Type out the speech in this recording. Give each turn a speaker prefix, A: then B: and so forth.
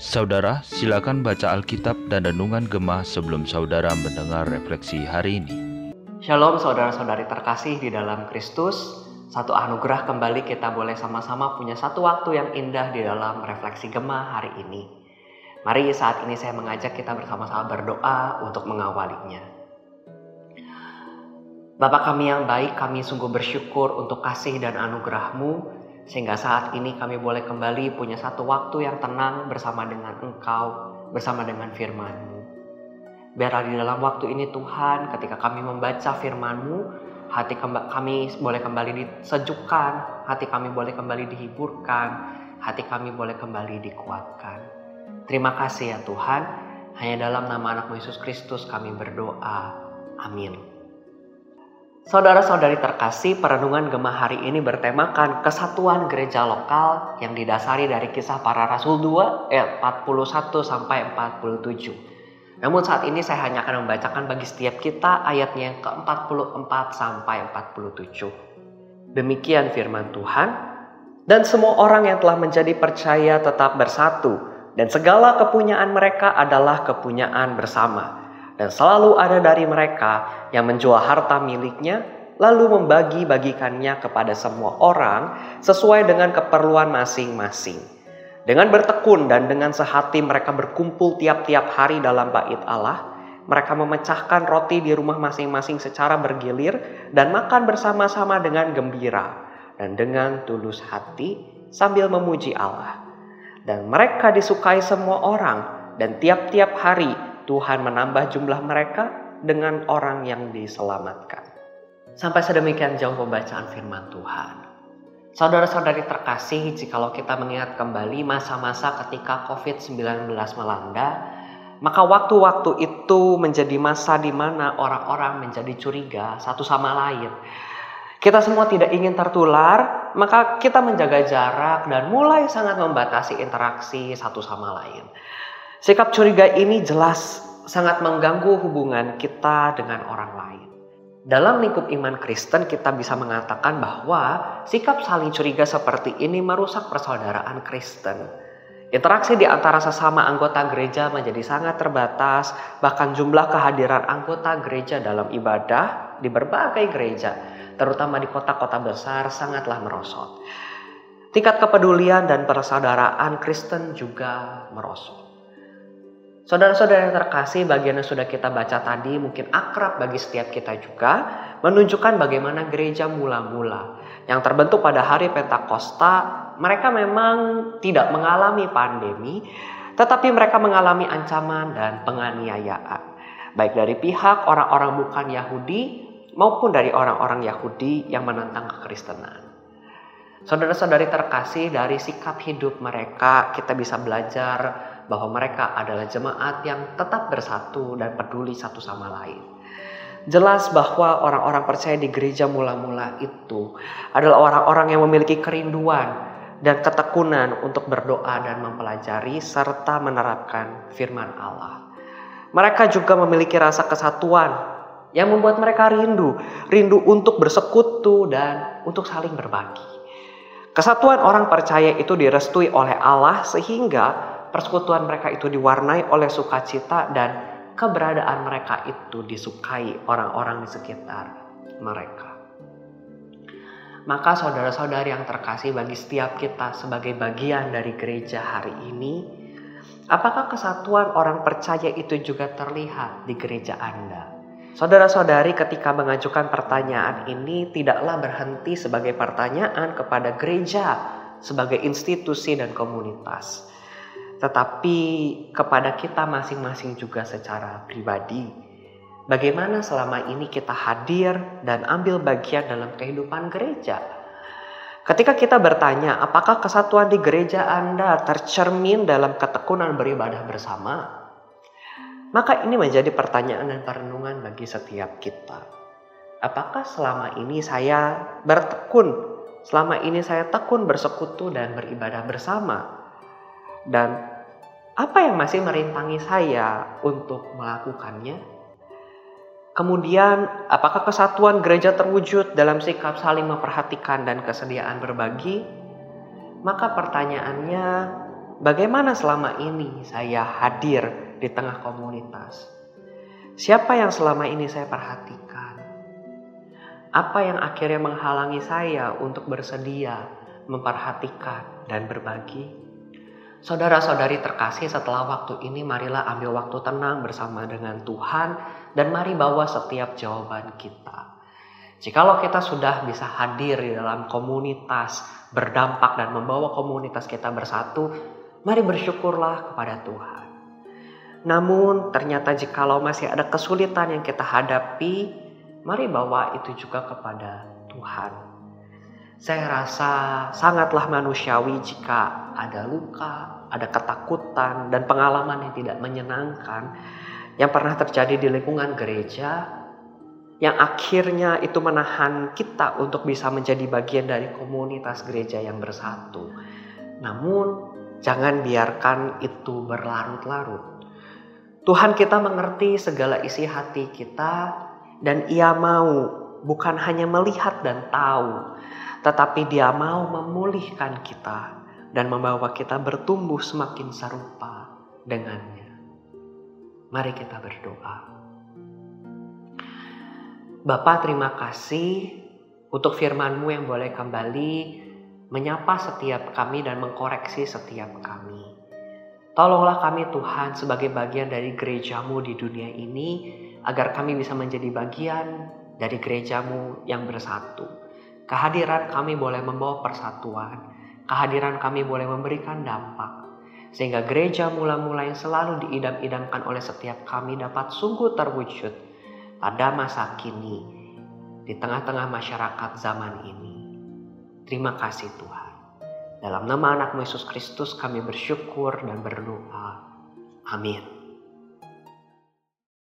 A: Saudara, silakan baca Alkitab dan Renungan Gemah sebelum saudara mendengar refleksi hari ini.
B: Shalom saudara-saudari terkasih di dalam Kristus. Satu anugerah kembali kita boleh sama-sama punya satu waktu yang indah di dalam refleksi Gemah hari ini. Mari saat ini saya mengajak kita bersama-sama berdoa untuk mengawalinya. Bapak kami yang baik, kami sungguh bersyukur untuk kasih dan anugerahmu sehingga saat ini kami boleh kembali punya satu waktu yang tenang bersama dengan Engkau, bersama dengan firman-Mu. Biarlah di dalam waktu ini Tuhan, ketika kami membaca firman-Mu, hati kami boleh kembali disejukkan, hati kami boleh kembali dihiburkan, hati kami boleh kembali dikuatkan. Terima kasih ya Tuhan, hanya dalam nama anak Yesus Kristus kami berdoa. Amin. Saudara-saudari terkasih, perenungan Gemah hari ini bertemakan kesatuan gereja lokal yang didasari dari kisah para rasul 2 ayat 41 sampai 47. Namun saat ini saya hanya akan membacakan bagi setiap kita ayatnya yang ke-44 sampai 47. Demikian firman Tuhan, dan semua orang yang telah menjadi percaya tetap bersatu, dan segala kepunyaan mereka adalah kepunyaan bersama dan selalu ada dari mereka yang menjual harta miliknya lalu membagi-bagikannya kepada semua orang sesuai dengan keperluan masing-masing. Dengan bertekun dan dengan sehati mereka berkumpul tiap-tiap hari dalam bait Allah. Mereka memecahkan roti di rumah masing-masing secara bergilir dan makan bersama-sama dengan gembira dan dengan tulus hati sambil memuji Allah. Dan mereka disukai semua orang dan tiap-tiap hari Tuhan menambah jumlah mereka dengan orang yang diselamatkan. Sampai sedemikian jauh pembacaan firman Tuhan. Saudara-saudari terkasih, jikalau kita mengingat kembali masa-masa ketika COVID-19 melanda, maka waktu-waktu itu menjadi masa di mana orang-orang menjadi curiga satu sama lain. Kita semua tidak ingin tertular, maka kita menjaga jarak dan mulai sangat membatasi interaksi satu sama lain. Sikap curiga ini jelas sangat mengganggu hubungan kita dengan orang lain. Dalam lingkup iman Kristen kita bisa mengatakan bahwa sikap saling curiga seperti ini merusak persaudaraan Kristen. Interaksi di antara sesama anggota gereja menjadi sangat terbatas, bahkan jumlah kehadiran anggota gereja dalam ibadah di berbagai gereja, terutama di kota-kota besar, sangatlah merosot. Tingkat kepedulian dan persaudaraan Kristen juga merosot. Saudara-saudara yang terkasih, bagian yang sudah kita baca tadi mungkin akrab bagi setiap kita juga, menunjukkan bagaimana gereja mula-mula yang terbentuk pada hari Pentakosta, mereka memang tidak mengalami pandemi, tetapi mereka mengalami ancaman dan penganiayaan, baik dari pihak orang-orang bukan Yahudi maupun dari orang-orang Yahudi yang menentang kekristenan. Saudara-saudari terkasih, dari sikap hidup mereka kita bisa belajar bahwa mereka adalah jemaat yang tetap bersatu dan peduli satu sama lain. Jelas bahwa orang-orang percaya di gereja mula-mula itu adalah orang-orang yang memiliki kerinduan dan ketekunan untuk berdoa dan mempelajari serta menerapkan firman Allah. Mereka juga memiliki rasa kesatuan yang membuat mereka rindu, rindu untuk bersekutu dan untuk saling berbagi. Kesatuan orang percaya itu direstui oleh Allah sehingga persekutuan mereka itu diwarnai oleh sukacita dan keberadaan mereka itu disukai orang-orang di sekitar mereka. Maka saudara-saudari yang terkasih bagi setiap kita sebagai bagian dari gereja hari ini, apakah kesatuan orang percaya itu juga terlihat di gereja Anda? Saudara-saudari ketika mengajukan pertanyaan ini tidaklah berhenti sebagai pertanyaan kepada gereja sebagai institusi dan komunitas tetapi kepada kita masing-masing juga secara pribadi. Bagaimana selama ini kita hadir dan ambil bagian dalam kehidupan gereja? Ketika kita bertanya, apakah kesatuan di gereja Anda tercermin dalam ketekunan beribadah bersama? Maka ini menjadi pertanyaan dan perenungan bagi setiap kita. Apakah selama ini saya bertekun, selama ini saya tekun bersekutu dan beribadah bersama? Dan apa yang masih merintangi saya untuk melakukannya? Kemudian, apakah kesatuan gereja terwujud dalam sikap saling memperhatikan dan kesediaan berbagi? Maka pertanyaannya, bagaimana selama ini saya hadir di tengah komunitas? Siapa yang selama ini saya perhatikan? Apa yang akhirnya menghalangi saya untuk bersedia memperhatikan dan berbagi? Saudara-saudari terkasih, setelah waktu ini marilah ambil waktu tenang bersama dengan Tuhan dan mari bawa setiap jawaban kita. Jikalau kita sudah bisa hadir di dalam komunitas, berdampak dan membawa komunitas kita bersatu, mari bersyukurlah kepada Tuhan. Namun ternyata jikalau masih ada kesulitan yang kita hadapi, mari bawa itu juga kepada Tuhan. Saya rasa sangatlah manusiawi jika ada luka, ada ketakutan, dan pengalaman yang tidak menyenangkan yang pernah terjadi di lingkungan gereja, yang akhirnya itu menahan kita untuk bisa menjadi bagian dari komunitas gereja yang bersatu. Namun, jangan biarkan itu berlarut-larut. Tuhan kita mengerti segala isi hati kita, dan Ia mau bukan hanya melihat dan tahu, tetapi Dia mau memulihkan kita dan membawa kita bertumbuh semakin serupa dengannya. Mari kita berdoa. Bapak terima kasih untuk firman-Mu yang boleh kembali menyapa setiap kami dan mengkoreksi setiap kami. Tolonglah kami Tuhan sebagai bagian dari gerejamu di dunia ini agar kami bisa menjadi bagian dari gerejamu yang bersatu Kehadiran kami boleh membawa persatuan. Kehadiran kami boleh memberikan dampak. Sehingga gereja mula-mula yang selalu diidam-idamkan oleh setiap kami dapat sungguh terwujud pada masa kini di tengah-tengah masyarakat zaman ini. Terima kasih Tuhan. Dalam nama anak Yesus Kristus kami bersyukur dan berdoa. Amin.